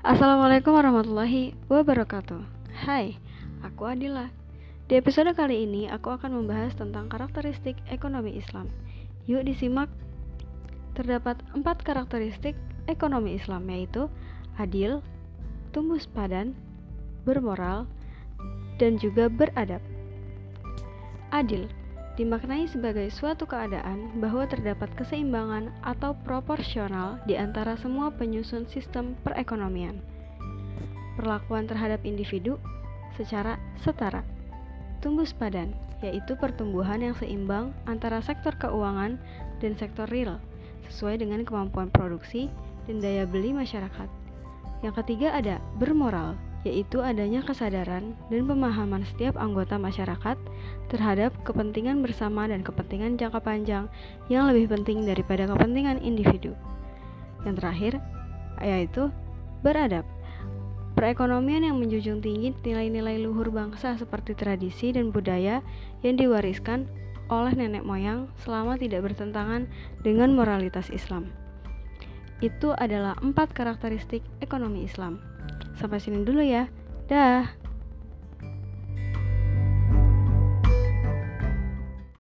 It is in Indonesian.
Assalamualaikum warahmatullahi wabarakatuh. Hai, aku Adila. Di episode kali ini aku akan membahas tentang karakteristik ekonomi Islam. Yuk disimak. Terdapat empat karakteristik ekonomi Islam yaitu Adil, tumbuh sepadan, bermoral, dan juga beradab. Adil dimaknai sebagai suatu keadaan bahwa terdapat keseimbangan atau proporsional di antara semua penyusun sistem perekonomian. Perlakuan terhadap individu secara setara. Tumbuh sepadan, yaitu pertumbuhan yang seimbang antara sektor keuangan dan sektor real, sesuai dengan kemampuan produksi dan daya beli masyarakat. Yang ketiga ada bermoral, yaitu adanya kesadaran dan pemahaman setiap anggota masyarakat terhadap kepentingan bersama dan kepentingan jangka panjang yang lebih penting daripada kepentingan individu. Yang terakhir, yaitu beradab. Perekonomian yang menjunjung tinggi nilai-nilai luhur bangsa seperti tradisi dan budaya yang diwariskan oleh nenek moyang selama tidak bertentangan dengan moralitas Islam. Itu adalah empat karakteristik ekonomi Islam. Sampai sini dulu ya. Dah.